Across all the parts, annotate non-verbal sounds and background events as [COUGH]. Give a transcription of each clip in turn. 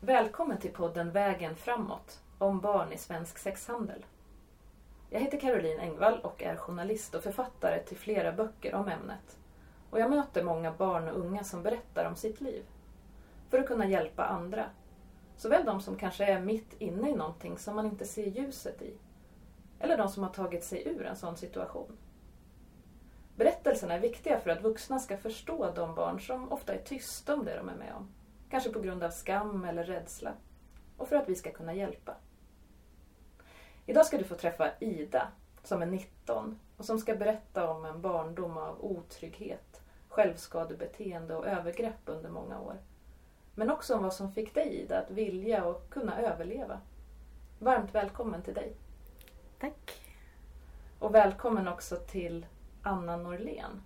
Välkommen till podden Vägen framåt om barn i svensk sexhandel. Jag heter Caroline Engvall och är journalist och författare till flera böcker om ämnet. Och jag möter många barn och unga som berättar om sitt liv. För att kunna hjälpa andra. Såväl de som kanske är mitt inne i någonting som man inte ser ljuset i. Eller de som har tagit sig ur en sån situation. Berättelserna är viktiga för att vuxna ska förstå de barn som ofta är tysta om det de är med om. Kanske på grund av skam eller rädsla. Och för att vi ska kunna hjälpa. Idag ska du få träffa Ida, som är 19 och som ska berätta om en barndom av otrygghet, självskadebeteende och övergrepp under många år. Men också om vad som fick dig, Ida, att vilja och kunna överleva. Varmt välkommen till dig. Tack. Och välkommen också till Anna Norlén.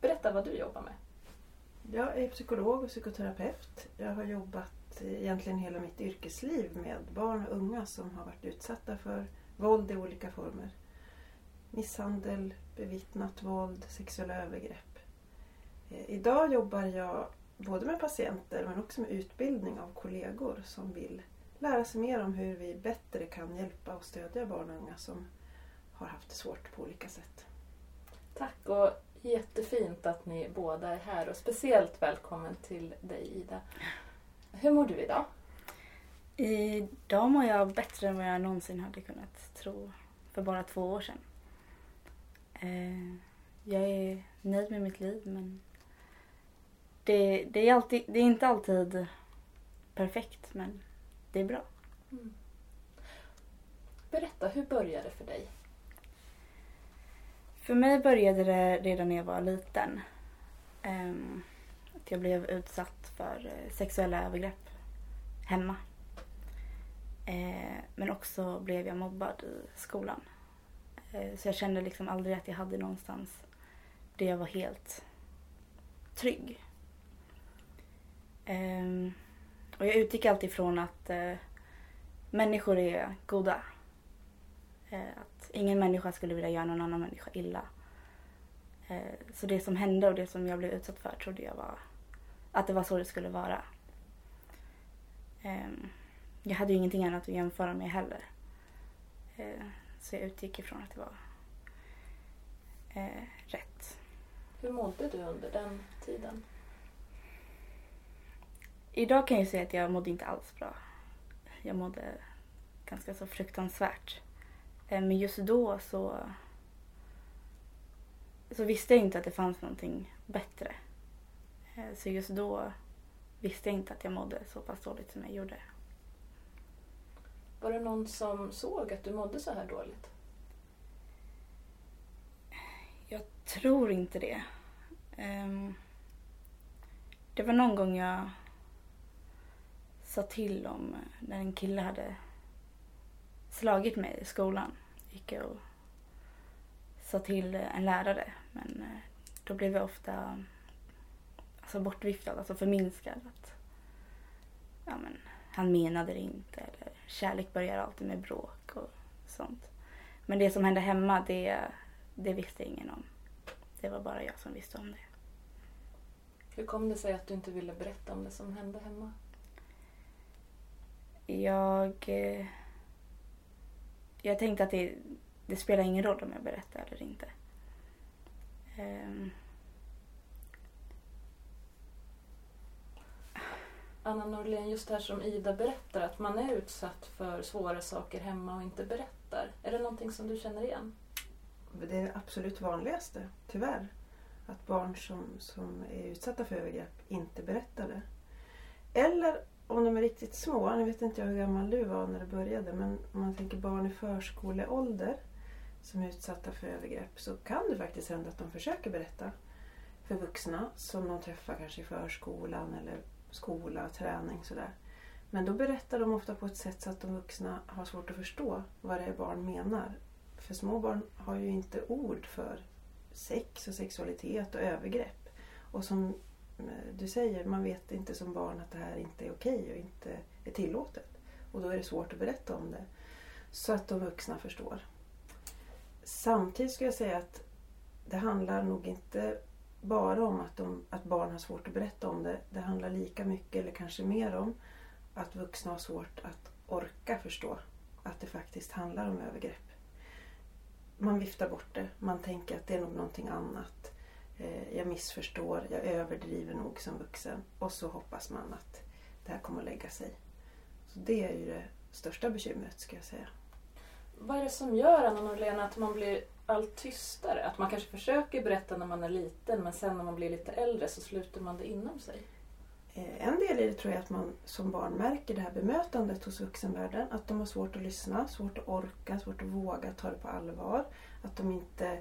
Berätta vad du jobbar med. Jag är psykolog och psykoterapeut. Jag har jobbat egentligen hela mitt yrkesliv med barn och unga som har varit utsatta för våld i olika former. Misshandel, bevittnat våld, sexuella övergrepp. Eh, idag jobbar jag både med patienter men också med utbildning av kollegor som vill lära sig mer om hur vi bättre kan hjälpa och stödja barn och unga som har haft det svårt på olika sätt. Tack och jättefint att ni båda är här och speciellt välkommen till dig Ida. Hur mår du idag? Idag mår jag bättre än vad jag någonsin hade kunnat tro för bara två år sedan. Eh, jag är nöjd med mitt liv men det, det, är, alltid, det är inte alltid perfekt men det är bra. Mm. Berätta, hur började det för dig? För mig började det redan när jag var liten. Um, att jag blev utsatt för eh, sexuella övergrepp hemma. Uh, men också blev jag mobbad i skolan. Uh, så jag kände liksom aldrig att jag hade någonstans där jag var helt trygg. Um, och jag utgick alltid från att uh, människor är goda att ingen människa skulle vilja göra någon annan människa illa. Eh, så det som hände och det som jag blev utsatt för trodde jag var att det var så det skulle vara. Ehm, jag hade ju ingenting annat att jämföra med heller. Eh, så jag utgick ifrån att det var eh, rätt. Hur mådde du under den tiden? Idag kan jag säga att jag mådde inte alls bra. Jag mådde ganska så fruktansvärt. Eh, men just då så, så visste jag inte att det fanns någonting bättre. Eh, så just då visste jag inte att jag mådde så pass dåligt som jag gjorde. Var det någon som såg att du mådde så här dåligt? Jag tror inte det. Ehm, det var någon gång jag sa till om när en kille hade slagit mig i skolan. Gick jag och sa till en lärare. Men eh, då blev jag ofta alltså bortviftad, alltså förminskad. Att, ja, men, han menade det inte. Eller kärlek börjar alltid med bråk och sånt. Men det som hände hemma, det, det visste ingen om. Det var bara jag som visste om det. Hur kom det sig att du inte ville berätta om det som hände hemma? Jag... Jag tänkte att det, det spelar ingen roll om jag berättar eller inte. Um. Anna Norlén, just det här som Ida berättar, att man är utsatt för svåra saker hemma och inte berättar. Är det någonting som du känner igen? Det är det absolut vanligaste, tyvärr. Att barn som, som är utsatta för övergrepp inte berättar det. Eller om de är riktigt små, nu vet inte jag hur gammal du var när du började, men om man tänker barn i förskoleålder som är utsatta för övergrepp så kan det faktiskt hända att de försöker berätta för vuxna som de träffar kanske i förskolan eller skola, träning sådär. Men då berättar de ofta på ett sätt så att de vuxna har svårt att förstå vad det är barn menar. För små barn har ju inte ord för sex och sexualitet och övergrepp. Och som du säger, man vet inte som barn att det här inte är okej och inte är tillåtet. Och då är det svårt att berätta om det. Så att de vuxna förstår. Samtidigt skulle jag säga att det handlar nog inte bara om att, de, att barn har svårt att berätta om det. Det handlar lika mycket, eller kanske mer om, att vuxna har svårt att orka förstå att det faktiskt handlar om övergrepp. Man viftar bort det. Man tänker att det är nog någonting annat. Eh, jag missförstår, jag överdriver nog som vuxen. Och så hoppas man att det här kommer att lägga sig. Så det är ju det största bekymret ska jag säga. Vad är det som gör, Anna Norlén, att man blir allt tystare? Att man kanske försöker berätta när man är liten men sen när man blir lite äldre så sluter man det inom sig? Eh, en del i det tror jag att man som barn märker det här bemötandet hos vuxenvärlden. Att de har svårt att lyssna, svårt att orka, svårt att våga ta det på allvar. Att de inte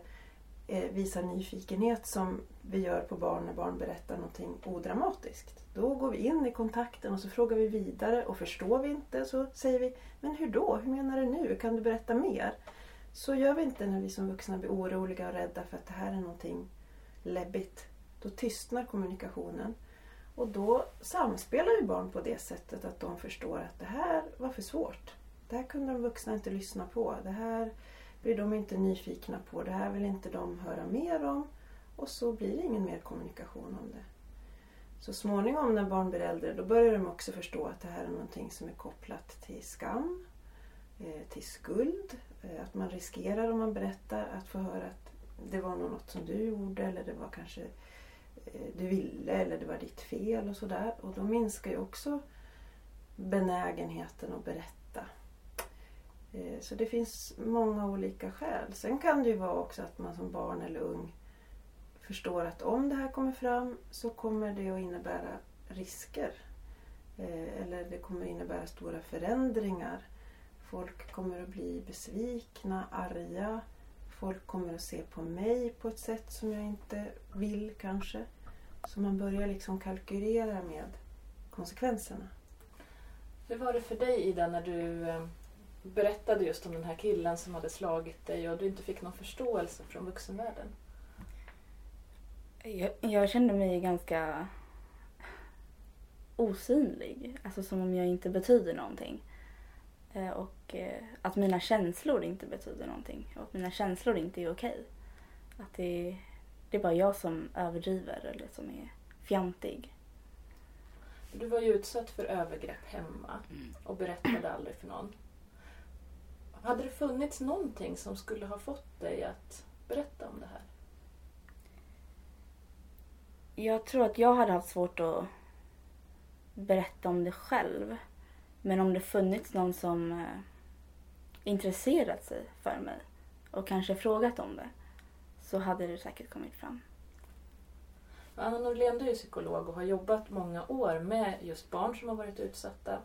Eh, visar nyfikenhet som vi gör på barn när barn berättar någonting odramatiskt. Då går vi in i kontakten och så frågar vi vidare och förstår vi inte så säger vi Men hur då? Hur menar du nu? Kan du berätta mer? Så gör vi inte när vi som vuxna blir oroliga och rädda för att det här är någonting läbbigt. Då tystnar kommunikationen. Och då samspelar ju barn på det sättet att de förstår att det här var för svårt. Det här kunde de vuxna inte lyssna på. Det här blir de inte nyfikna på. Det här vill inte de höra mer om. Och så blir det ingen mer kommunikation om det. Så småningom när barn blir äldre då börjar de också förstå att det här är någonting som är kopplat till skam, eh, till skuld. Eh, att man riskerar om man berättar att få höra att det var något som du gjorde eller det var kanske eh, du ville eller det var ditt fel och sådär. Och då minskar ju också benägenheten att berätta. Eh, så det finns många olika skäl. Sen kan det ju vara också att man som barn eller ung förstår att om det här kommer fram så kommer det att innebära risker. Eh, eller det kommer att innebära stora förändringar. Folk kommer att bli besvikna, arga. Folk kommer att se på mig på ett sätt som jag inte vill kanske. Så man börjar liksom kalkylera med konsekvenserna. Hur var det för dig Ida när du eh, berättade just om den här killen som hade slagit dig och du inte fick någon förståelse från vuxenvärlden? Jag, jag kände mig ganska osynlig. Alltså som om jag inte betyder någonting. Eh, och eh, att mina känslor inte betyder någonting. Och att mina känslor inte är okej. Att det, det är bara jag som överdriver eller som är fjantig. Du var ju utsatt för övergrepp hemma och berättade aldrig för någon. Hade det funnits någonting som skulle ha fått dig att berätta om det här? Jag tror att jag hade haft svårt att berätta om det själv. Men om det funnits någon som eh, intresserat sig för mig och kanske frågat om det så hade det säkert kommit fram. Anna Norlén, du är psykolog och har jobbat många år med just barn som har varit utsatta.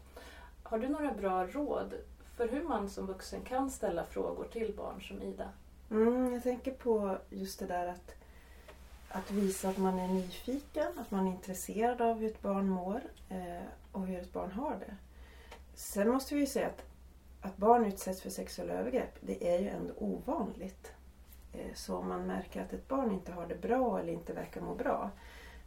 Har du några bra råd för hur man som vuxen kan ställa frågor till barn som Ida? Mm, jag tänker på just det där att att visa att man är nyfiken, att man är intresserad av hur ett barn mår eh, och hur ett barn har det. Sen måste vi ju säga att, att barn utsätts för sexuella övergrepp, det är ju ändå ovanligt. Eh, så om man märker att ett barn inte har det bra eller inte verkar må bra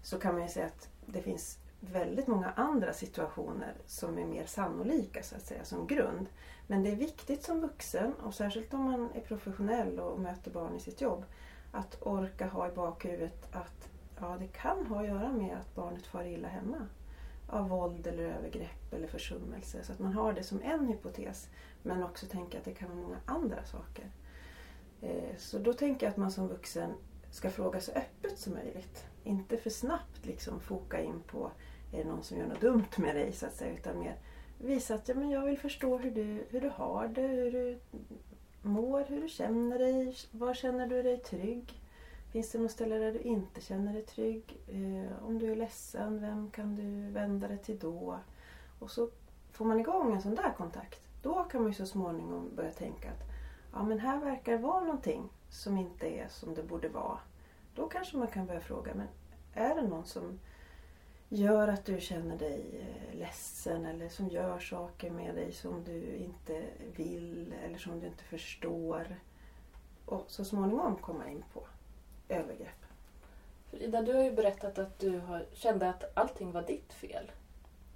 så kan man ju säga att det finns väldigt många andra situationer som är mer sannolika så att säga som grund. Men det är viktigt som vuxen och särskilt om man är professionell och möter barn i sitt jobb att orka ha i bakhuvudet att ja, det kan ha att göra med att barnet far illa hemma. Av våld eller övergrepp eller försummelse. Så att man har det som en hypotes. Men också tänka att det kan vara många andra saker. Eh, så då tänker jag att man som vuxen ska fråga så öppet som möjligt. Inte för snabbt liksom foka in på är det någon som gör något dumt med dig så att säga. Utan mer visa att ja, men jag vill förstå hur du, hur du har det, hur du mår, hur du känner dig, var känner du dig trygg? Finns det något ställe där du inte känner dig trygg? Eh, om du är ledsen, vem kan du vända dig till då? Och så får man igång en sån där kontakt. Då kan man ju så småningom börja tänka att ja, men här verkar det vara någonting som inte är som det borde vara. Då kanske man kan börja fråga, men är det någon som gör att du känner dig eh, ledsen eller som gör saker med dig som du inte vill eller som du inte förstår. Och så småningom komma in på övergrepp. För Ida, du har ju berättat att du har, kände att allting var ditt fel.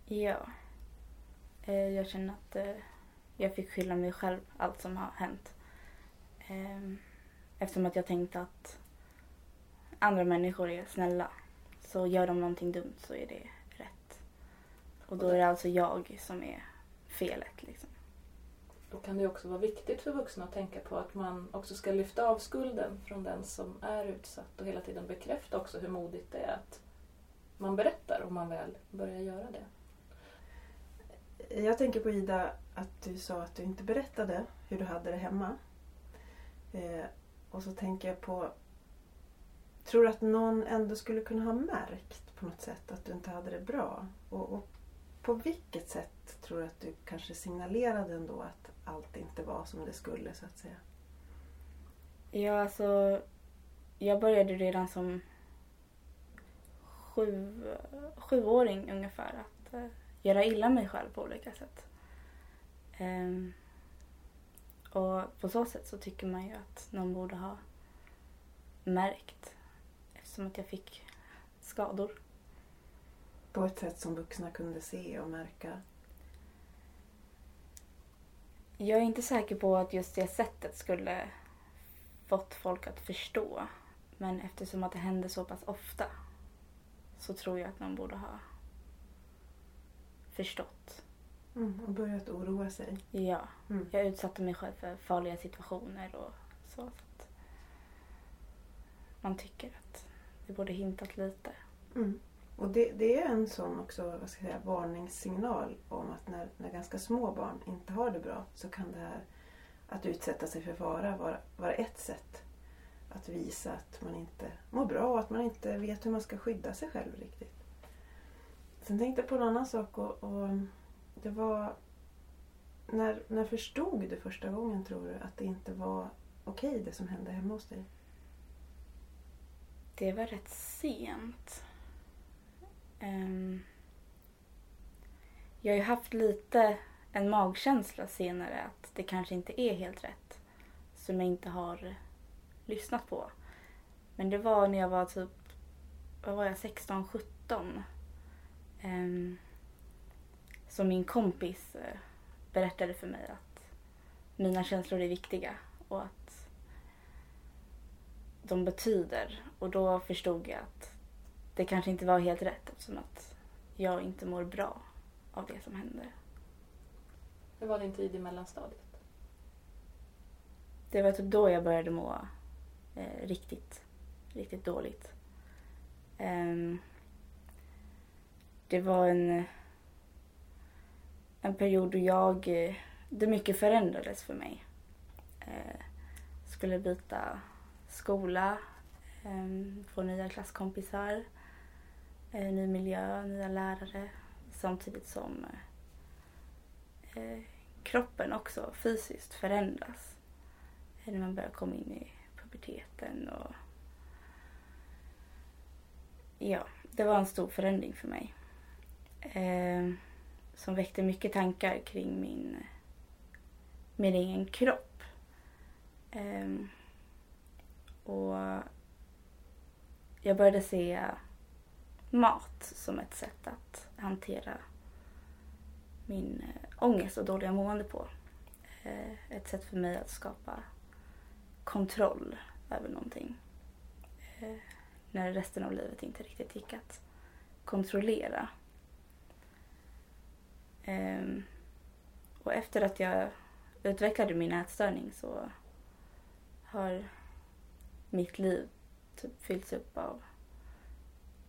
Ja. Eh, jag känner att eh, jag fick skylla mig själv allt som har hänt. Ehm, eftersom att jag tänkte att andra människor är snälla så gör de någonting dumt så är det rätt. Och då är det alltså jag som är felet liksom. Då kan det också vara viktigt för vuxna att tänka på att man också ska lyfta av skulden från den som är utsatt och hela tiden bekräfta också hur modigt det är att man berättar om man väl börjar göra det. Jag tänker på Ida att du sa att du inte berättade hur du hade det hemma. Eh, och så tänker jag på, tror du att någon ändå skulle kunna ha märkt på något sätt att du inte hade det bra? Och, och på vilket sätt tror du att du kanske signalerade ändå att allt inte var som det skulle så att säga? Ja, alltså. Jag började redan som sju, sjuåring ungefär att eh, göra illa mig själv på olika sätt. Ehm, och på så sätt så tycker man ju att någon borde ha märkt eftersom att jag fick skador. På ett sätt som vuxna kunde se och märka? Jag är inte säker på att just det sättet skulle fått folk att förstå. Men eftersom att det hände så pass ofta så tror jag att någon borde ha förstått. Mm, och börjat oroa sig? Ja, Mm. jag utsatte mig själv för farliga situationer och så. så att man tycker att det borde hintat lite. Mm. Och det, det är en sån också, vad ska jag säga, varningssignal om att när, när ganska små barn inte har det bra så kan det här att utsätta sig för fara vara, vara ett sätt att visa att man inte mår bra och att man inte vet hur man ska skydda sig själv riktigt. Sen tänkte jag på en annan sak och, och det var när, när förstod du första gången tror du att det inte var okej det som hände hemma hos dig? Det var rätt sent. Um, jag har ju haft lite en magkänsla senare att det kanske inte är helt rätt. Som jag inte har lyssnat på. Men det var när jag var typ, vad var jag, 16, 17. Um, som min kompis eh, berättade för mig att mina känslor är viktiga och att de betyder. Och då förstod jag att det kanske inte var helt rätt eftersom att jag inte mår bra av det som hände. Hur var din tid i mellanstadiet? Det var typ då jag började må eh, riktigt, riktigt dåligt. Ehm, det var en, en period då jag, eh, det mycket förändrades för mig. Eh, skulle byta skola, ehm, få nya klasskompisar, eh, ny miljö, nya lärare. Samtidigt som eh, kroppen också fysiskt förändras. Eh, när man börjar komma in i puberteten och ja, det var en stor förändring för mig. Ehm, som väckte mycket tankar kring min, min egen kropp. Um, och jag började se mat som ett sätt att hantera min eh, ångest och dåliga mående på. Eh, ett sätt för mig att skapa kontroll över någonting. Eh, när resten av livet inte riktigt gick att kontrollera. Ehm, och efter att jag utvecklade min ätstörning så har mitt liv typ fyllts upp av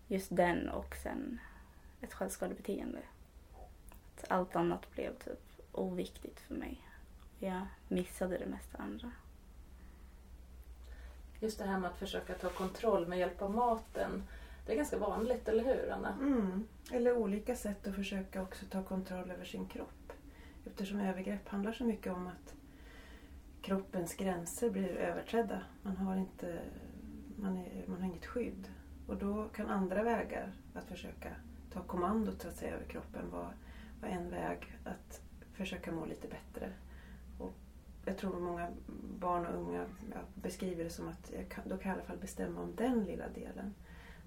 just den och sen ett självskadebeteende. Att allt annat blev typ oviktigt för mig. Jag missade det mesta andra. Just det här med att försöka ta kontroll med hjälp av maten. Det är ganska vanligt, eller hur Anna? Mm. Eller olika sätt att försöka också ta kontroll över sin kropp. Eftersom övergrepp handlar så mycket om att kroppens gränser blir överträdda. Man har, inte, man är, man har inget skydd. Och då kan andra vägar att försöka ta kommandot så att säga, över kroppen vara, var en väg att försöka må lite bättre. Och jag tror många barn och unga beskriver det som att jag kan, då kan jag i alla fall bestämma om den lilla delen.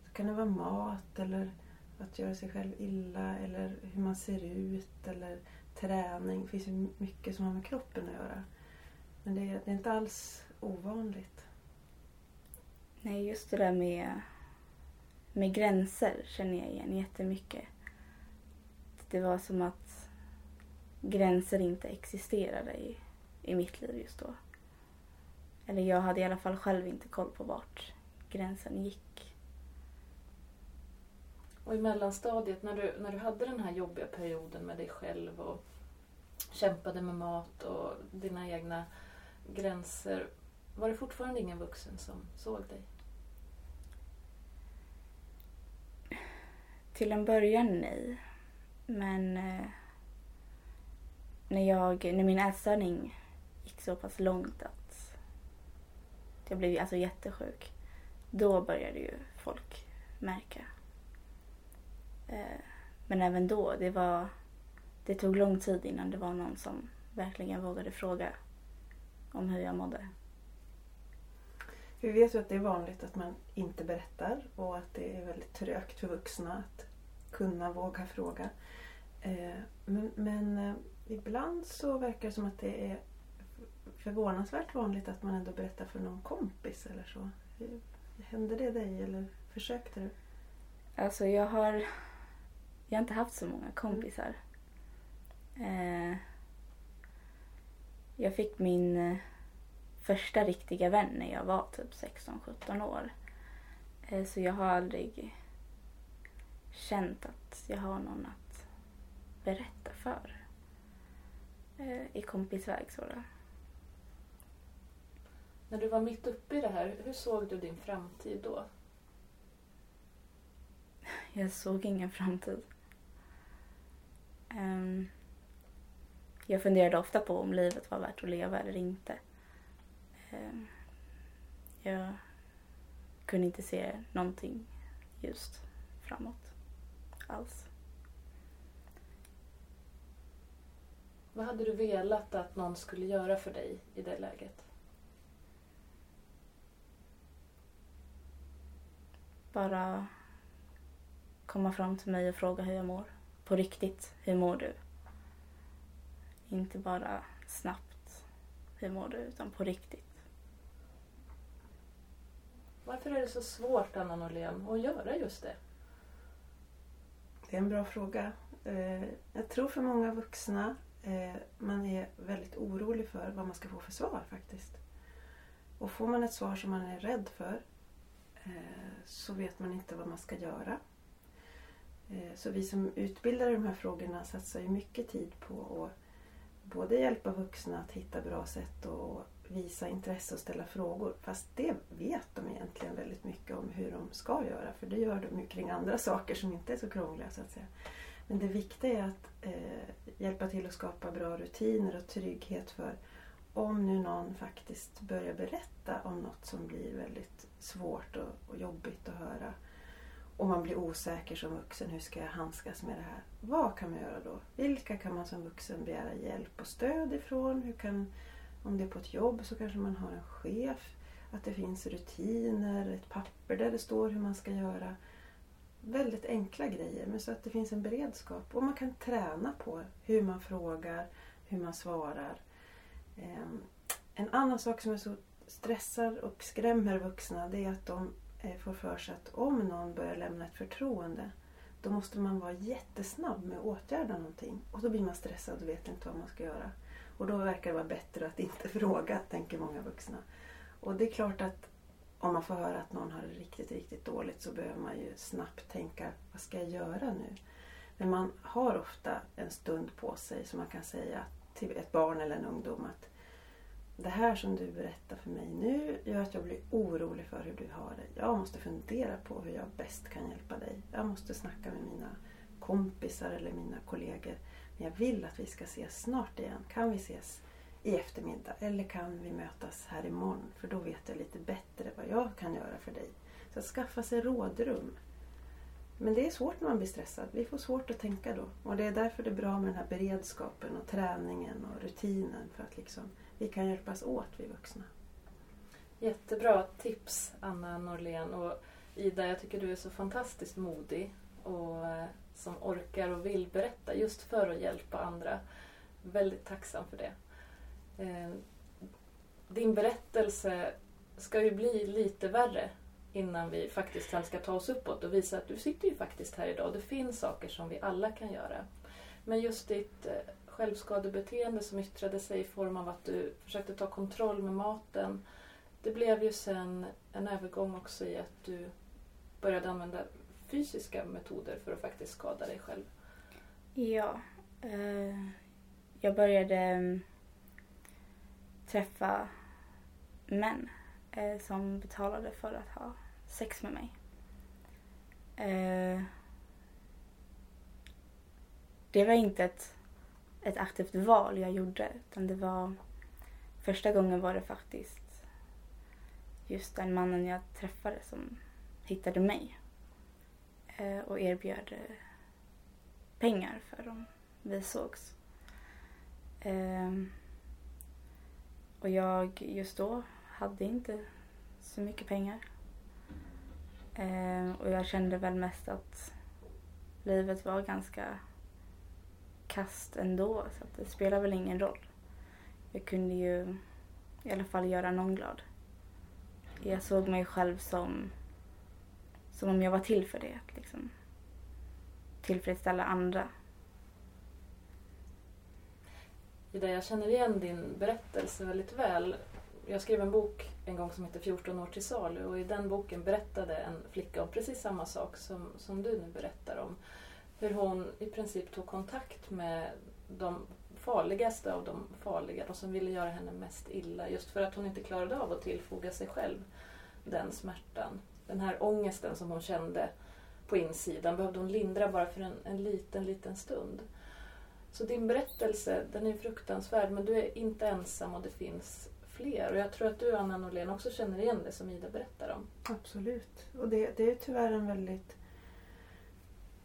Så kan det vara mat eller att göra sig själv illa eller hur man ser ut eller träning. Det finns ju mycket som har med kroppen att göra. Men det är, det är inte alls ovanligt. Nej, just det där med, med gränser känner jag igen jättemycket. det var som att gränser inte existerade i, i mitt liv just då. Eller jag hade i alla fall själv inte koll på vart gränsen gick. Och i mellanstadiet, när du, när du hade den här jobbiga perioden med dig själv och kämpade med mat och dina egna gränser. Var det fortfarande ingen vuxen som såg dig? Till en början nej. Men eh, när, jag, när min ätstörning gick så pass långt att jag blev alltså jättesjuk. Då började ju folk märka. Eh, men även då, det var... Det tog lång tid innan det var någon som verkligen vågade fråga om hur jag mådde. Vi vet ju att det är vanligt att man inte berättar och att det är väldigt trögt för vuxna att kunna våga fråga. Eh, men, men eh, ibland så verkar det som att det är förvånansvärt vanligt att man ändå berättar för någon kompis eller så. Hände det dig eller försökte du? Alltså jag har, jag har inte haft så många kompisar. Eh, jag fick min eh, första riktiga vän när jag var typ 16-17 år. Eh, så jag har aldrig känt att jag har någon att berätta för. Eh, I kompisväg sådär. När du var mitt uppe i det här, hur såg du din framtid då? Jag såg ingen framtid. Um, jag funderade ofta på om livet var värt att leva eller inte. Um, jag kunde inte se någonting just framåt alls. Vad hade du velat att någon skulle göra för dig i det läget? Bara komma fram till mig och fråga hur jag mår. På riktigt, hur mår du? Inte bara snabbt, hur mår du? Utan på riktigt. Varför är det så svårt, Anna Norlén, att göra just det? Det är en bra fråga. Eh, jag tror för många vuxna eh, man är väldigt orolig för vad man ska få för svar faktiskt. Och får man ett svar som man är rädd för eh, så vet man inte vad man ska göra. Så vi som utbildar i de här frågorna satsar ju mycket tid på att både hjälpa vuxna att hitta bra sätt och visa intresse och ställa frågor. Fast det vet de egentligen väldigt mycket om hur de ska göra. För det gör de ju kring andra saker som inte är så krångliga så att säga. Men det viktiga är att eh, hjälpa till att skapa bra rutiner och trygghet för om nu någon faktiskt börjar berätta om något som blir väldigt svårt och, och jobbigt att höra. Och man blir osäker som vuxen. Hur ska jag handskas med det här? Vad kan man göra då? Vilka kan man som vuxen begära hjälp och stöd ifrån? Hur kan om det är på ett jobb så kanske man har en chef. Att det finns rutiner, ett papper där det står hur man ska göra. Väldigt enkla grejer, men så att det finns en beredskap. Och man kan träna på hur man frågar, hur man svarar. Ehm, en annan sak som är så stressar och skrämmer vuxna det är att de Eh, får för sig att om någon börjar lämna ett förtroende då måste man vara jättesnabb med att åtgärda någonting. Och då blir man stressad och vet inte vad man ska göra. Och då verkar det vara bättre att inte [LAUGHS] fråga, tänker många vuxna. Och det är klart att om man får höra att någon har det riktigt, riktigt dåligt så behöver man ju snabbt tänka, vad ska jag göra nu? Men man har ofta en stund på sig som man kan säga till ett barn eller en ungdom att det här som du berättar för mig nu gör att jag blir orolig för hur du har det. Jag måste fundera på hur jag bäst kan hjälpa dig. Jag måste snacka med mina kompisar eller mina kollegor. Men jag vill att vi ska ses snart igen. Kan vi ses i eftermiddag? Eller kan vi mötas här imorgon? För då vet jag lite bättre vad jag kan göra för dig. Så att skaffa sig rådrum. Men det är svårt när man blir stressad. Vi får svårt att tänka då. Och det är därför det är bra med den här beredskapen och träningen och rutinen. För att liksom, vi kan hjälpas åt, vi vuxna. Jättebra tips Anna Norlén. Och Ida, jag tycker du är så fantastiskt modig. Och eh, som orkar och vill berätta just för att hjälpa andra. Väldigt tacksam för det. Eh, din berättelse ska ju bli lite värre innan vi faktiskt sen ska ta oss uppåt och visa att du sitter ju faktiskt här idag. Det finns saker som vi alla kan göra. Men just ditt eh, självskadebeteende som yttrade sig i form av att du försökte ta kontroll med maten. Det blev ju sen en övergång också i att du började använda fysiska metoder för att faktiskt skada dig själv. Ja. Eh, jag började mm, träffa män eh, som betalade för att ha sex med mig. Eh, det var inte ett, ett aktivt val jag gjorde utan det var första gången var det faktiskt just den mannen jag träffade som hittade mig eh, och erbjöd eh, pengar för om vi sågs. Eh, och jag just då hade inte så mycket pengar. Eh, och jag kände väl mest att livet var ganska kast ändå så att det spelar väl ingen roll. Jag kunde ju i alla fall göra någon glad. Jag såg mig själv som, som om jag var till för det. Att liksom tillfredsställa andra. Ida, jag känner igen din berättelse väldigt väl. Jag skrev en bok en gång som heter 14 år till salu och i den boken berättade en flicka om precis samma sak som, som du nu berättar om. Hur hon i princip tog kontakt med de farligaste av de farliga, de som ville göra henne mest illa just för att hon inte klarade av att tillfoga sig själv den smärtan. Den här ångesten som hon kände på insidan behövde hon lindra bara för en, en liten, liten stund. Så din berättelse, den är fruktansvärd men du är inte ensam och det finns fler. Och jag tror att du Anna Norlén också känner igen det som Ida berättar om. Absolut. Och det, det är tyvärr en väldigt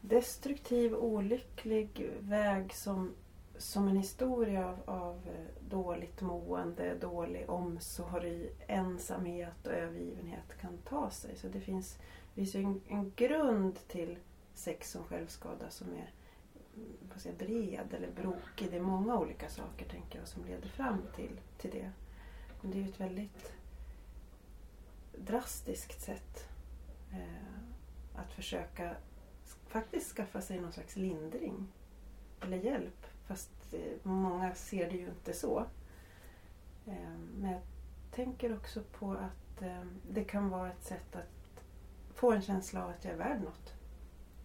destruktiv, olycklig väg som, som en historia av, av eh, dåligt mående, dålig omsorg, ensamhet och övergivenhet kan ta sig. Så det finns, finns en, en grund till sex som självskada som är mm, vad säga, bred eller brokig. Det är många olika saker tänker jag som leder fram till, till det. Men det är ju ett väldigt drastiskt sätt eh, att försöka faktiskt skaffa sig någon slags lindring eller hjälp. Fast eh, många ser det ju inte så. Eh, men jag tänker också på att eh, det kan vara ett sätt att få en känsla av att jag är värd något.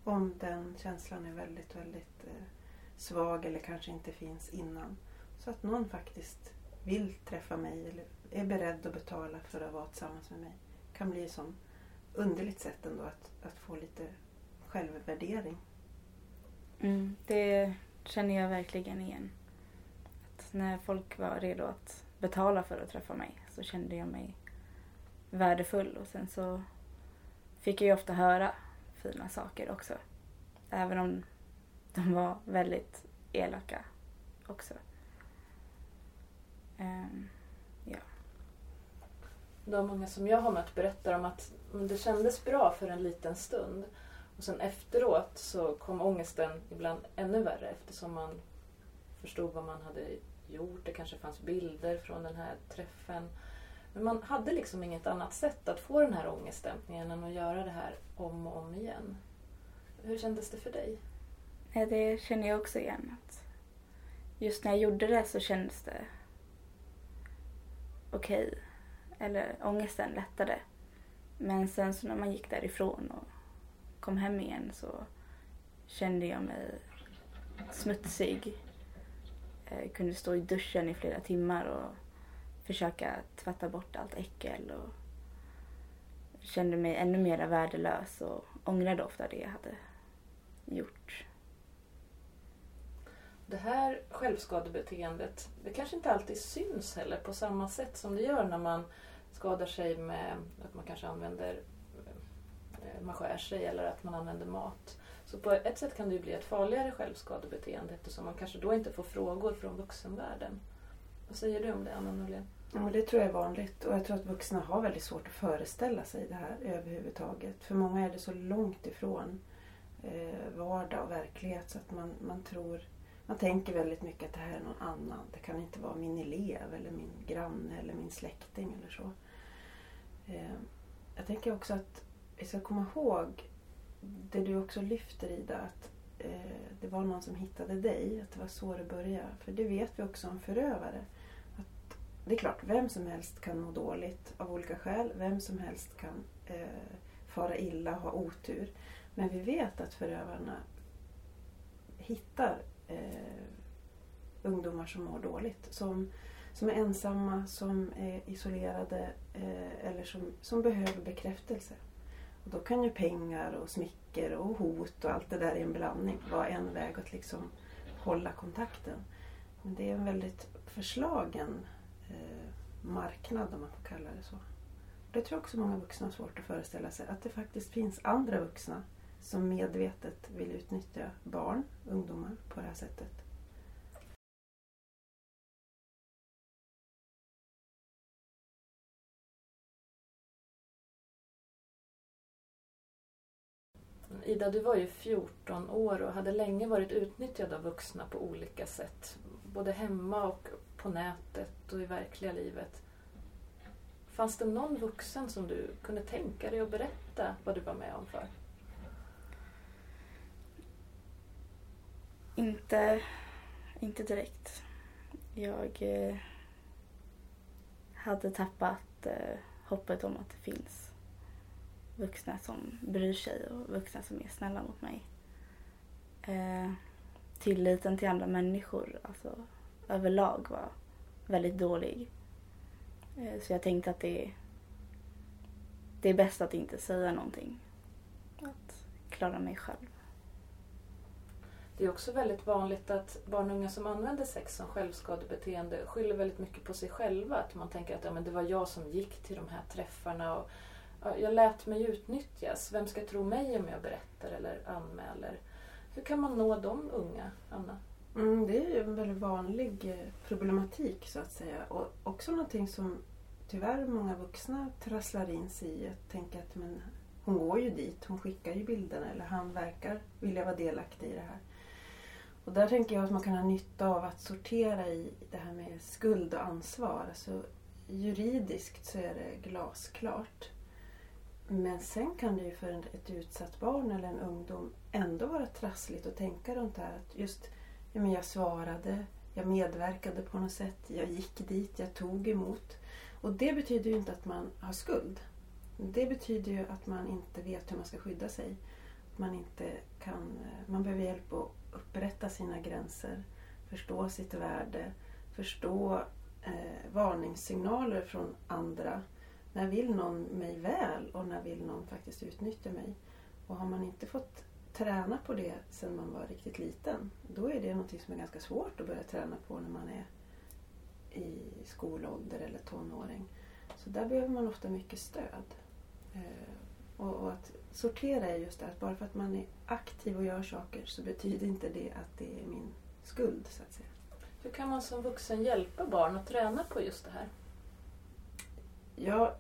Om den känslan är väldigt, väldigt svag eller kanske inte finns innan. Så att någon faktiskt vill träffa mig eller är beredd att betala för att vara tillsammans med mig. kan bli ett sånt underligt sätt ändå att, att få lite självvärdering. Mm, det känner jag verkligen igen. Att när folk var redo att betala för att träffa mig så kände jag mig värdefull och sen så fick jag ju ofta höra fina saker också. Även om de var väldigt elaka också. Um, ja. De många som jag har mött berättar om att det kändes bra för en liten stund. Och sen efteråt så kom ångesten ibland ännu värre eftersom man förstod vad man hade gjort. Det kanske fanns bilder från den här träffen. Men man hade liksom inget annat sätt att få den här ångestdämpningen än att göra det här om och om igen. Hur kändes det för dig? Det känner jag också igen. Just när jag gjorde det så kändes det okej. Okay. Eller ångesten lättade. Men sen så när man gick därifrån och kom hem igen så kände jag mig smutsig. Jag kunde stå i duschen i flera timmar och försöka tvätta bort allt äckel och kände mig ännu mer värdelös och ångrade ofta det jag hade gjort. Det här självskadebeteendet, det kanske inte alltid syns heller på samma sätt som det gör när man skadar sig med att man kanske använder man skär sig eller att man använder mat. Så på ett sätt kan det ju bli ett farligare självskadebeteende eftersom man kanske då inte får frågor från vuxenvärlden. Vad säger du om det, Anna Norlén? Ja, det tror jag är vanligt och jag tror att vuxna har väldigt svårt att föreställa sig det här överhuvudtaget. För många är det så långt ifrån eh, vardag och verklighet så att man, man tror man tänker väldigt mycket att det här är någon annan. Det kan inte vara min elev eller min granne eller min släkting eller så. Eh, jag tänker också att vi ska komma ihåg det du också lyfter Ida. Att eh, det var någon som hittade dig, att det var så det började. För det vet vi också om förövare. Att det är klart, vem som helst kan må dåligt av olika skäl. Vem som helst kan eh, fara illa, ha otur. Men vi vet att förövarna hittar eh, ungdomar som mår dåligt. Som, som är ensamma, som är isolerade eh, eller som, som behöver bekräftelse. Och då kan ju pengar och smicker och hot och allt det där i en blandning vara en väg att liksom hålla kontakten. Men det är en väldigt förslagen eh, marknad om man får kalla det så. Det tror jag också många vuxna har svårt att föreställa sig. Att det faktiskt finns andra vuxna som medvetet vill utnyttja barn, ungdomar, på det här sättet. Ida, du var ju 14 år och hade länge varit utnyttjad av vuxna på olika sätt. Både hemma och på nätet och i verkliga livet. Fanns det någon vuxen som du kunde tänka dig att berätta vad du var med om för? Inte, inte direkt. Jag eh, hade tappat eh, hoppet om att det finns vuxna som bryr sig och vuxna som är snälla mot mig. Eh, tilliten till andra människor alltså, överlag var väldigt dålig. Eh, så jag tänkte att det, det är bäst att inte säga någonting. Att klara mig själv. Det är också väldigt vanligt att barn och unga som använder sex som självskadebeteende skyller väldigt mycket på sig själva. Att man tänker att ja, men det var jag som gick till de här träffarna och jag lät mig utnyttjas. Vem ska tro mig om jag berättar eller anmäler? Hur kan man nå de unga, Anna? Mm, det är ju en väldigt vanlig eh, problematik så att säga. Och också någonting som tyvärr många vuxna trasslar in sig i. Att tänka att men, hon går ju dit, hon skickar ju bilderna eller han verkar vilja vara delaktig i det här. Och där tänker jag att man kan ha nytta av att sortera i det här med skuld och ansvar. Alltså, juridiskt så är det glasklart. Men sen kan det ju för ett utsatt barn eller en ungdom ändå vara trassligt att tänka runt det här. Att just, ja, men jag svarade, jag medverkade på något sätt, jag gick dit, jag tog emot. Och det betyder ju inte att man har skuld. Det betyder ju att man inte vet hur man ska skydda sig. Man, inte kan, eh, man behöver hjälp att upprätta sina gränser, förstå sitt värde, förstå eh, varningssignaler från andra när vill någon mig väl och när vill någon faktiskt utnyttja mig? Och har man inte fått träna på det sedan man var riktigt liten, då är det något som är ganska svårt att börja träna på när man är i skolålder eller tonåring. Så där behöver man ofta mycket stöd. Eh, och, att sortera är just det att bara för att man är aktiv och gör saker så betyder inte det att det är min skuld så att säga. Hur kan man som vuxen hjälpa barn att träna på just det här? Jag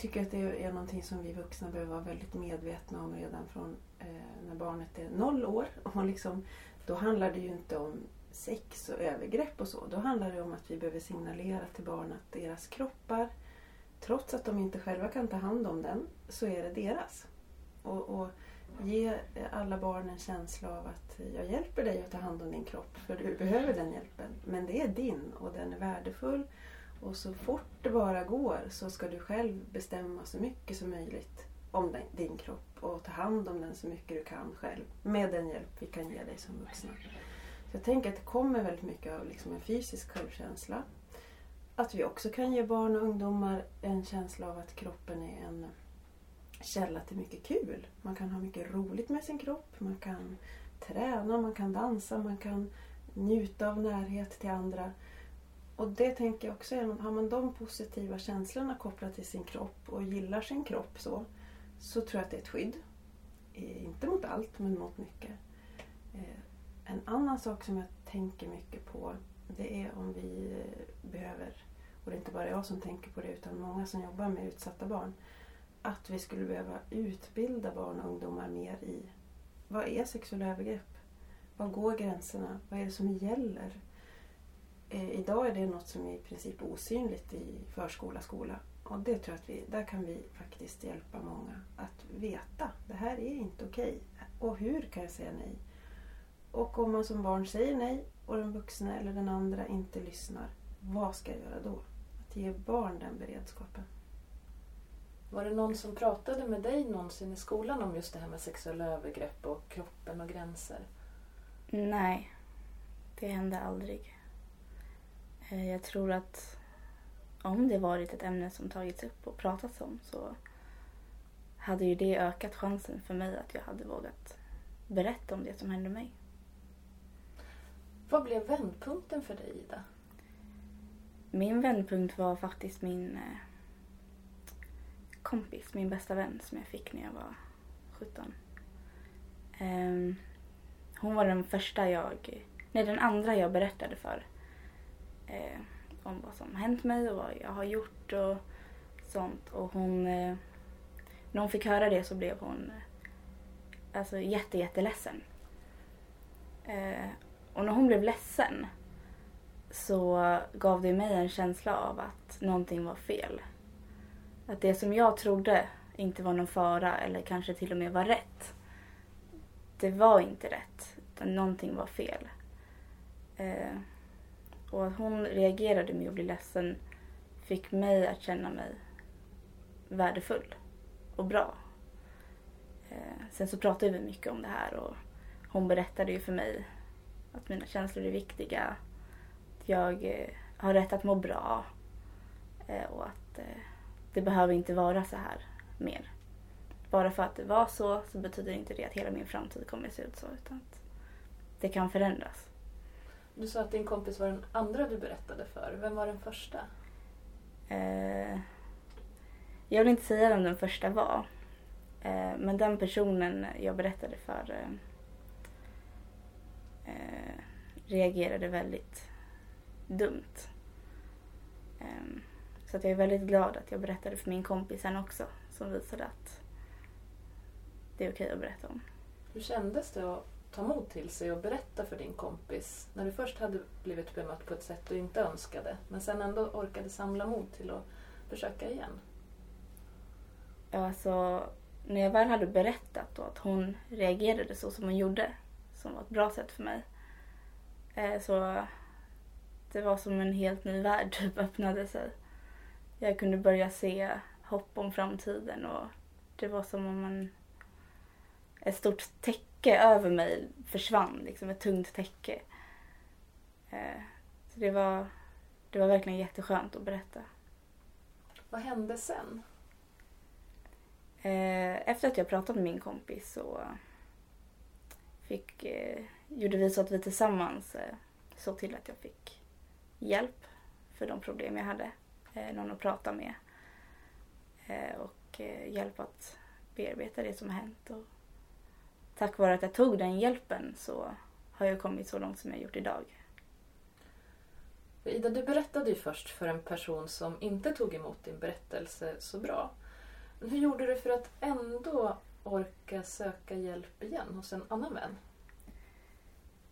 tycker att det är någonting som vi vuxna behöver vara väldigt medvetna om redan från eh, när barnet är noll år. [LAUGHS] Och liksom, då handlar det ju inte om sex och övergrepp och så. Då handlar det om att vi behöver signalera till barn att deras kroppar, trots att de inte själva kan ta hand om den, så är det deras. Och, och ge alla barn en känsla av att jag hjälper dig att ta hand om din kropp för du behöver den hjälpen. Men det är din och den är värdefull och så fort det bara går så ska du själv bestämma så mycket som möjligt om din kropp och ta hand om den så mycket du kan själv med den hjälp vi kan ge dig som vuxna. Så jag tänker att det kommer väldigt mycket av liksom en fysisk självkänsla. Att vi också kan ge barn och ungdomar en känsla av att kroppen är en källa till mycket kul. Man kan ha mycket roligt med sin kropp, man kan träna, man kan dansa, man kan njuta av närhet till andra. Och det tänker jag också, har man de positiva känslorna kopplat till sin kropp och gillar sin kropp så, så tror jag att det är ett skydd. Inte mot allt, men mot mycket. Eh, en annan sak som jag tänker mycket på, det är om vi eh, behöver, och det är inte bara jag som tänker på det utan många som jobbar med utsatta barn, att vi skulle behöva utbilda barn och ungdomar mer i vad är sexuella övergrepp? Var går gränserna? Vad är det som gäller? Eh, idag är det något som är i princip osynligt i förskola, skola. Och det tror jag att vi, där kan vi faktiskt hjälpa många att veta. Det här är inte okej. Och hur kan jag säga nej? Och om man som barn säger nej och den vuxna eller den andra inte lyssnar, vad ska jag göra då? Att ge barn den beredskapen. Var det någon som pratade med dig någonsin i skolan om just det här med sexuella övergrepp och kroppen och gränser? Nej, det hände aldrig. Eh, Jag tror att om det varit ett ämne som tagits upp och pratats om så hade ju det ökat chansen för mig att jag hade vågat berätta om det som hände mig. Vad blev vändpunkten för dig, Ida? Min vändpunkt var faktiskt min eh, kompis, min bästa vän som jag fick när jag var 17. Ehm, hon var den första jag, nej den andra jag berättade för. Eh, om vad som hänt mig och vad jag har gjort och sånt. Och hon, eh, när hon fick höra det så blev hon eh, alltså jätte, jätteledsen. Eh, och när hon blev ledsen så gav det mig en känsla av att någonting var fel. Att det som jag trodde inte var någon fara eller kanske till och med var rätt. Det var inte rätt, utan någonting var fel. Eh, och att hon reagerade med att bli ledsen fick mig att känna mig värdefull och bra. Eh, sen så pratade vi mycket om det här och hon berättade ju för mig att mina känslor är viktiga. Att jag eh, har rätt att må bra. Eh, och att eh, det behöver inte vara så här mer. Bara för att det var så så betyder inte det att hela min framtid kommer att se ut så. Utan att det kan förändras. Du sa att din kompis var den andra du berättade för. Vem var den första? Eh, jag vill inte säga vem den första var. Eh, men den personen jag berättade för eh, eh, reagerade väldigt dumt. Eh, så att jag är väldigt glad att jag berättade för min kompis sen också som visade att det är okej att berätta om. Hur kändes det att ta mod till sig och berätta för din kompis när du först hade blivit bemött på ett sätt du inte önskade men sen ändå orkade samla mod till att försöka igen? Ja, Alltså, när jag väl hade berättat då att hon reagerade så som hon gjorde, som var ett bra sätt för mig, eh, så det var som en helt ny värld [LAUGHS] typ öppnade sig. Jag kunde börja se hopp om framtiden och det var som om en, ett stort tecken täcke över mig försvann, liksom ett tungt täcke. Eh, så det var, det var verkligen jätteskönt att berätta. Vad hände sen? Eh, efter att jag pratat med min kompis så fick, eh, gjorde vi så att vi tillsammans såg till att jag fick hjälp för de problem jag hade. Någon att prata med. Och hjälp att bearbeta det som hänt. Och tack vare att jag tog den hjälpen så har jag kommit så långt som jag gjort idag. Ida, du berättade ju först för en person som inte tog emot din berättelse så bra. Men hur gjorde du för att ändå orka söka hjälp igen hos en annan vän?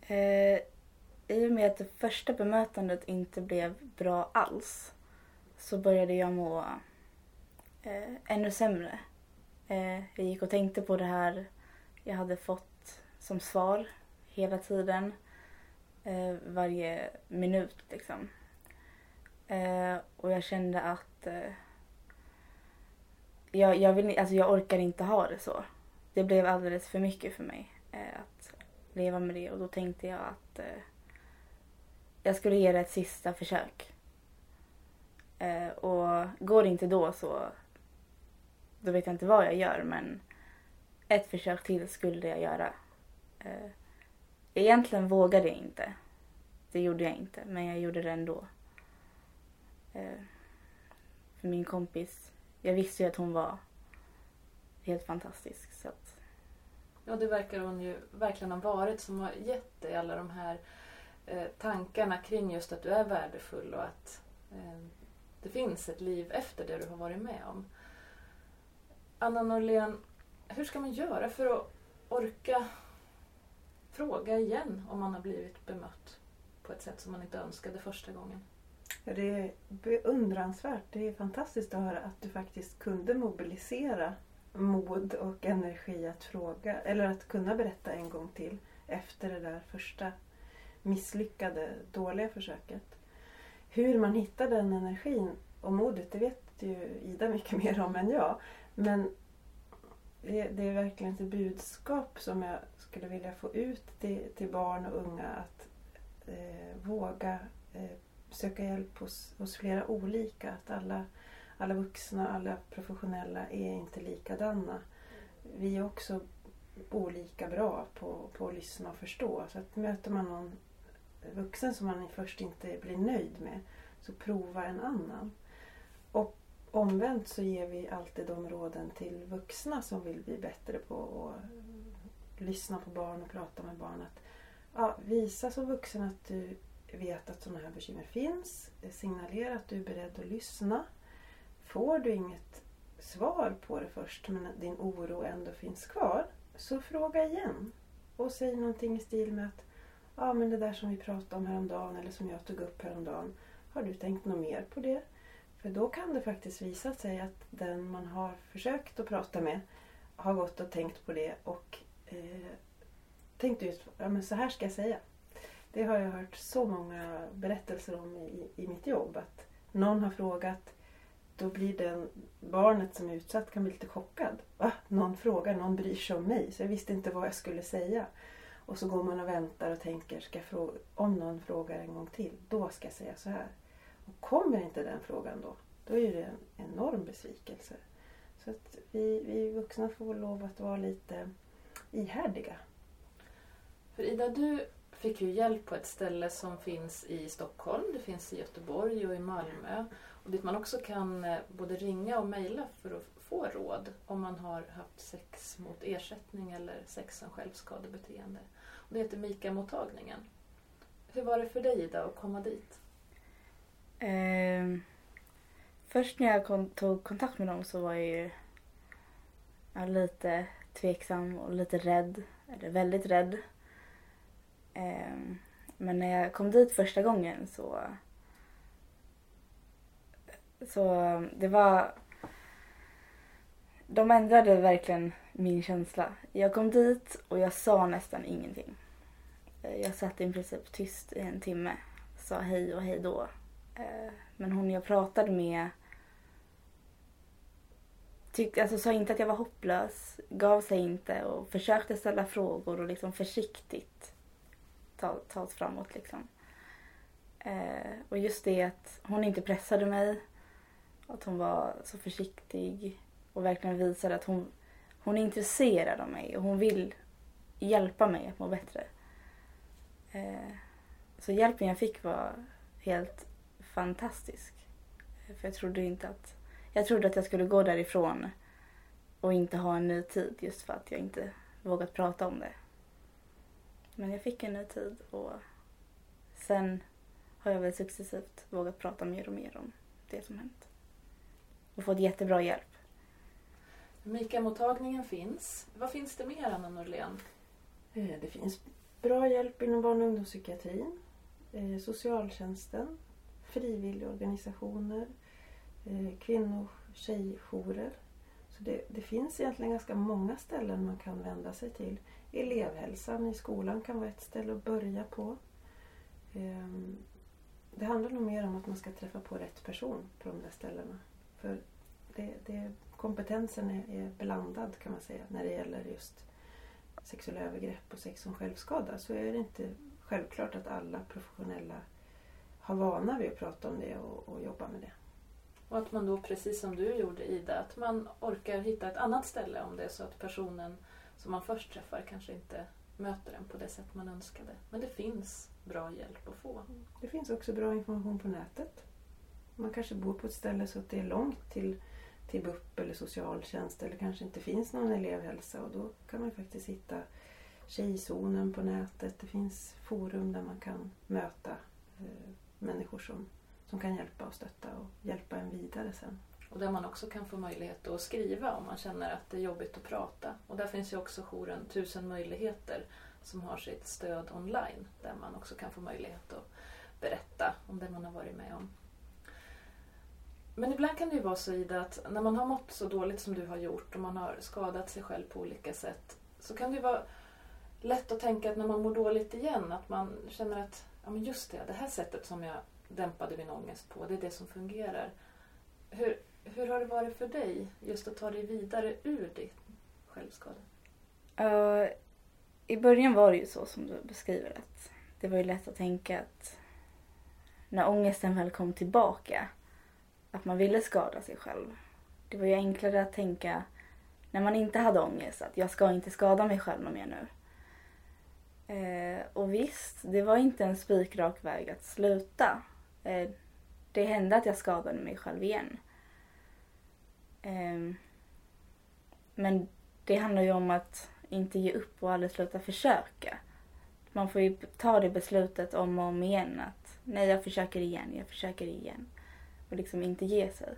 Eh, I och med att det första bemötandet inte blev bra alls så började jag må eh, ännu sämre. Eh, jag gick och tänkte på det här jag hade fått som svar hela tiden. Eh, varje minut liksom. Eh, och jag kände att eh, jag, jag, vill, alltså jag orkar inte ha det så. Det blev alldeles för mycket för mig eh, att leva med det och då tänkte jag att eh, jag skulle ge det ett sista försök. Eh, och går det inte då så då vet jag inte vad jag gör men ett försök till skulle jag göra. Eh, egentligen vågade jag inte. Det gjorde jag inte men jag gjorde det ändå. Eh, för min kompis, jag visste ju att hon var helt fantastisk så att Ja, det verkar hon ju verkligen ha varit som har gett dig alla de här eh, tankarna kring just att du är värdefull och att eh, det finns ett liv efter det du har varit med om. Anna Norlén, hur ska man göra för att orka fråga igen om man har blivit bemött på ett sätt som man inte önskade första gången? Ja, det är beundransvärt. Det är fantastiskt att höra att du faktiskt kunde mobilisera mod och energi att fråga eller att kunna berätta en gång till. efter det där första misslyckade, dåliga försöket. Hur man hittar den energin och modet, det vet ju Ida mycket [LAUGHS] mer om än jag. Men det, det är verkligen ett budskap som jag skulle vilja få ut till, till barn och unga att eh, våga eh, söka hjälp hos, hos flera olika. Att alla, alla vuxna, alla professionella är inte likadana. Vi är också olika bra på, på att lyssna och förstå. Så att möter man någon vuxen som man först inte blir nöjd med så prova en annan. Och omvänt så ger vi alltid de råden till vuxna som vill bli bättre på att lyssna på barn och prata med barn. Att, ja, visa som vuxen att du vet att sådana här bekymmer finns. Signalera att du är beredd att lyssna. Får du inget svar på det först men din oro ändå finns kvar så fråga igen. Och säg någonting i stil med att ja men det där som vi pratade om häromdagen eller som jag tog upp häromdagen. Har du tänkt något mer på det? För då kan det faktiskt visa sig att den man har försökt att prata med har gått och tänkt på det och eh, tänkt ut, ja men så här ska jag säga. Det har jag hört så många berättelser om i, i mitt jobb. Att någon har frågat, då blir den barnet som är utsatt kan bli lite chockad. Va? Någon frågar, någon bryr sig om mig. Så jag visste inte vad jag skulle säga. Och så går man och väntar och tänker, ska fråga, om någon frågar en gång till, då ska jag säga så här. Och kommer inte den frågan då, då är det en enorm besvikelse. Så att vi, vi vuxna får lov att vara lite ihärdiga. För Ida, du fick ju hjälp på ett ställe som finns i Stockholm, det finns i Göteborg och i Malmö. Och dit man också kan eh, både ringa och mejla för att få råd om man har haft sex mot ersättning eller sex som självskadebeteende. Och det heter Mika-mottagningen. Hur var det för dig Ida att komma dit? Eh, först när jag kom, tog kontakt med dem så var jag ju ja, lite tveksam och lite rädd. Eller väldigt rädd. Eh, men när jag kom dit första gången så så det var... De ändrade verkligen min känsla. Jag kom dit och jag sa nästan ingenting. Jag satt i princip tyst i en timme. Sa hej och hej då. Eh, men hon jag pratade med tyckte, alltså, sa inte att jag var hopplös, gav sig inte och försökte ställa frågor och liksom försiktigt ta, ta oss framåt. Liksom. Eh, och just det att hon inte pressade mig. Att hon var så försiktig och verkligen visade att hon, hon är intresserad av mig och hon vill hjälpa mig att må bättre. Eh, så hjälpen jag fick var helt fantastisk. För jag trodde inte att... Jag trodde att jag skulle gå därifrån och inte ha en ny tid just för att jag inte vågat prata om det. Men jag fick en ny tid och sen har jag väl successivt vågat prata mer och mer om det som hänt. Och fått jättebra hjälp. Mika-mottagningen finns. Vad finns det mer, Anna Norlén? Eh, det finns bra hjälp inom barn och ungdomspsykiatrin, eh, socialtjänsten, frivilligorganisationer, eh, kvinno och tjejjourer. Så det, det, finns egentligen ganska många ställen man kan vända sig till. Elevhälsan i skolan kan vara ett ställe att börja på. Ehm, det handlar nog mer om att man ska träffa på rätt person på de där ställena. För det, det, kompetensen är, är blandad kan man säga när det gäller just sexuella övergrepp och sex som självskada så är det inte självklart att alla professionella har vana vid att prata om det och, och jobba med det. Och att man då, precis som du gjorde Ida, att man orkar hitta ett annat ställe om det är så att personen som man först träffar kanske inte möter en på det sätt man önskade. Men det finns bra hjälp att få. Det finns också bra information på nätet. Man kanske bor på ett ställe så att det är långt till, till BUP eller socialtjänst eller kanske inte finns någon elevhälsa och då kan man faktiskt hitta Tjejzonen på nätet. Det finns forum där man kan möta eh, människor som, som kan hjälpa och stötta och hjälpa en vidare sen. Och där man också kan få möjlighet att skriva om man känner att det är jobbigt att prata. Och där finns ju också jouren Tusen möjligheter som har sitt stöd online där man också kan få möjlighet att berätta om det man har varit med om. Men ibland kan det ju vara så Ida att när man har mått så dåligt som du har gjort och man har skadat sig själv på olika sätt så kan det ju vara lätt att tänka att när man mår dåligt igen att man känner att ja, men just det, det här sättet som jag dämpade min ångest på, det är det som fungerar. Hur, hur har det varit för dig just att ta dig vidare ur din självskada? Uh, eh, I början var det ju så som du beskriver att det var ju lätt att tänka att när ångesten väl kom tillbaka att man ville skada sig själv. Det var ju enklare att tänka när man inte hade ångest att jag ska inte skada mig själv något mer nu. Eh, och visst, det var inte en spikrak väg att sluta. Eh, det hände att jag skadade mig själv igen. Eh, men det handlar ju om att inte ge upp och aldrig sluta försöka. Man får ju ta det beslutet om och om igen att nej, jag försöker igen, jag försöker igen. Och liksom inte ge sig.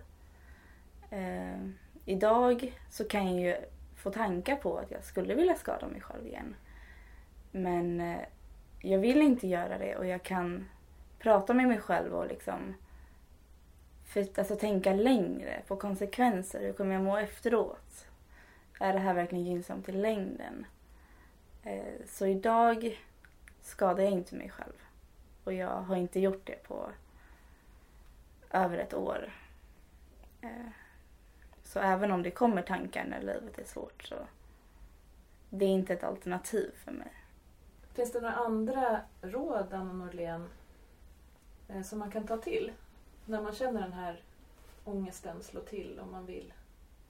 Eh, idag så kan jag ju få tankar på att jag skulle vilja skada mig själv igen. Men eh, jag vill inte göra det och jag kan prata med mig själv och liksom för, alltså, tänka längre på konsekvenser. Hur kommer jag må efteråt? Är det här verkligen gynnsamt i längden? Eh, så idag skadar jag inte mig själv. Och jag har inte gjort det på över ett år. Eh, så även om det kommer tankar när livet är svårt så det är inte ett alternativ för mig. Finns det några andra råd, Anna Norlén, eh, som man kan ta till när man känner den här ångesten slå till och man vill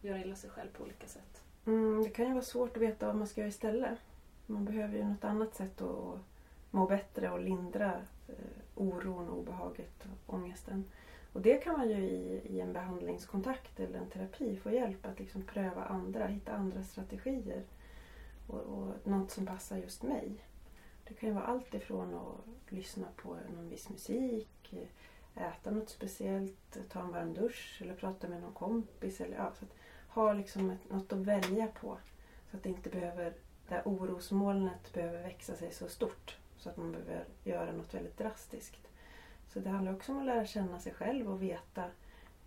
göra illa sig själv på olika sätt? Mm, det kan ju vara svårt att veta vad man ska göra istället. Man behöver ju något annat sätt att må bättre och lindra eh, oron, obehaget och ångesten. Och det kan man ju i, i en behandlingskontakt eller en terapi få hjälp att liksom pröva andra, hitta andra strategier. Och, och något som passar just mig. Det kan ju vara allt ifrån att lyssna på någon viss musik, äta något speciellt, ta en varm dusch eller prata med någon kompis. Eller, ja, så att ha liksom ett, något att välja på. Så att det inte behöver, det här orosmolnet behöver växa sig så stort så att man behöver göra något väldigt drastiskt. Så det handlar också om att lära känna sig själv och veta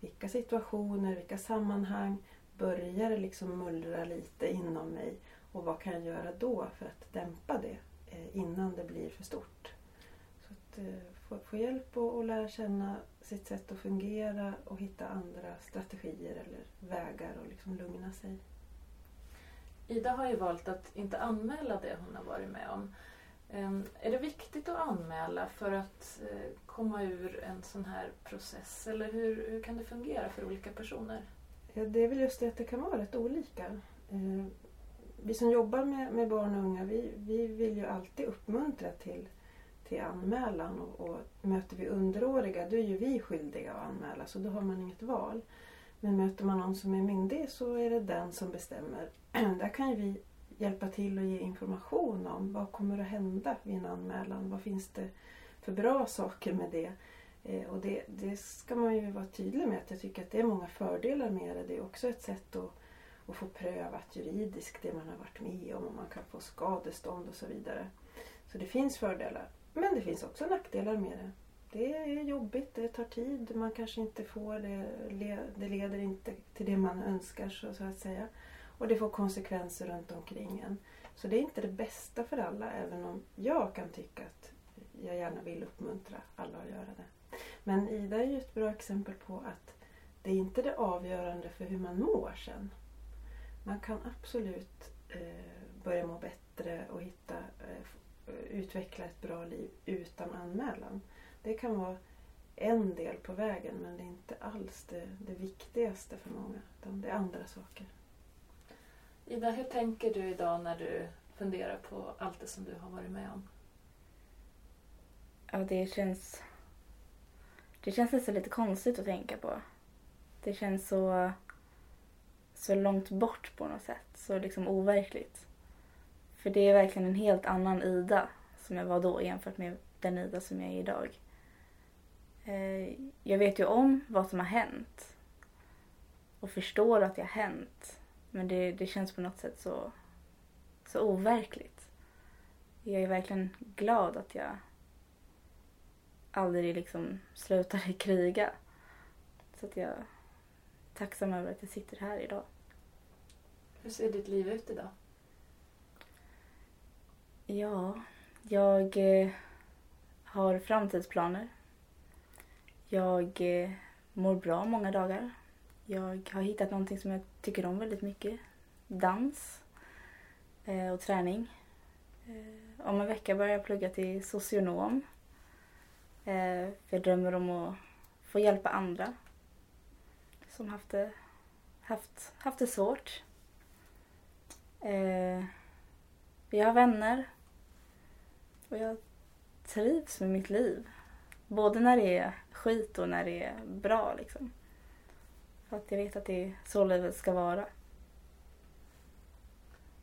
vilka situationer, vilka sammanhang börjar det liksom mullra lite inom mig och vad kan jag göra då för att dämpa det innan det blir för stort. Så att eh, få, få hjälp att lära känna sitt sätt att fungera och hitta andra strategier eller vägar och liksom lugna sig. Ida har ju valt att inte anmäla det hon har varit med om. Ehm, är det viktigt att anmäla för att eh, komma ur en sån här process? Eller hur, hur kan det fungera för olika personer? Ja, det är väl just det att det kan vara rätt olika. Vi som jobbar med, med barn och unga vi, vi vill ju alltid uppmuntra till, till anmälan och, och möter vi underåriga då är ju vi skyldiga att anmäla så då har man inget val. Men möter man någon som är myndig så är det den som bestämmer. [CLEARS THROAT] Där kan ju vi hjälpa till och ge information om vad kommer att hända vid en anmälan. Vad finns det för bra saker med det? Eh, och det, det ska man ju vara tydlig med att jag tycker att det är många fördelar med det. Det är också ett sätt att, och få prövat juridiskt det man har varit med om och man kan få skadestånd och så vidare. Så det finns fördelar. Men det finns också nackdelar med det. Det är jobbigt, det tar tid, man kanske inte får det, det leder inte till det man önskar så att säga. Och det får konsekvenser runt omkring en. Så det är inte det bästa för alla även om jag kan tycka att jag gärna vill uppmuntra alla att göra det. Men Ida är ju ett bra exempel på att det är inte det avgörande för hur man mår sen. Man kan absolut eh, börja må bättre och hitta, eh, utveckla ett bra liv utan anmälan. Det kan vara en del på vägen men det är inte alls det, det viktigaste för många. Utan det är andra saker. Ida, hur tänker du idag när du funderar på allt det som du har varit med om? Ja, det känns... Det känns nästan lite konstigt att tänka på. Det känns så, så långt bort på något sätt. Så liksom overkligt. För det är verkligen en helt annan Ida som jag var då jämfört med den Ida som jag är idag. Eh, jag vet ju om vad som har hänt. Och förstår att det har hänt. Men det, det känns på något sätt så, så overkligt. Jag är verkligen glad att jag aldrig liksom slutade [LAUGHS] kriga. Så att jag tacksam över att jag sitter här idag. Hur ser ditt liv ut idag? Ja, jag eh, har framtidsplaner. Jag eh, mår bra många dagar. Jag har hittat någonting som jag tycker om väldigt mycket. Dans eh, och träning. Om en vecka börjar jag plugga till socionom. Jag drömmer om att få hjälpa andra som haft det, haft, haft det svårt. Eh, jag har vänner och jag trivs med mitt liv. Både när det är skit och när det är bra liksom. För att jag vet att det är så livet ska vara.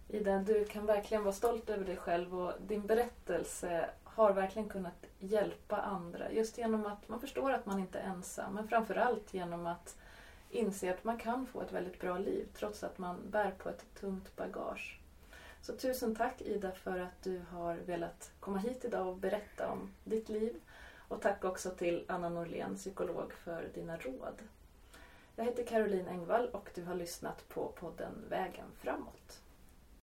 Ida, du kan verkligen vara stolt över dig själv och din berättelse har verkligen kunnat hjälpa andra. Just genom att man förstår att man inte är ensam, men framförallt genom att inse att man kan få ett väldigt bra liv trots att man bär på ett tungt bagage. Så tusen tack Ida för att du har velat komma hit idag och berätta om ditt liv. Och tack också till Anna Norlén, psykolog, för dina råd. Jag heter Caroline Engvall och du har lyssnat på podden Vägen framåt.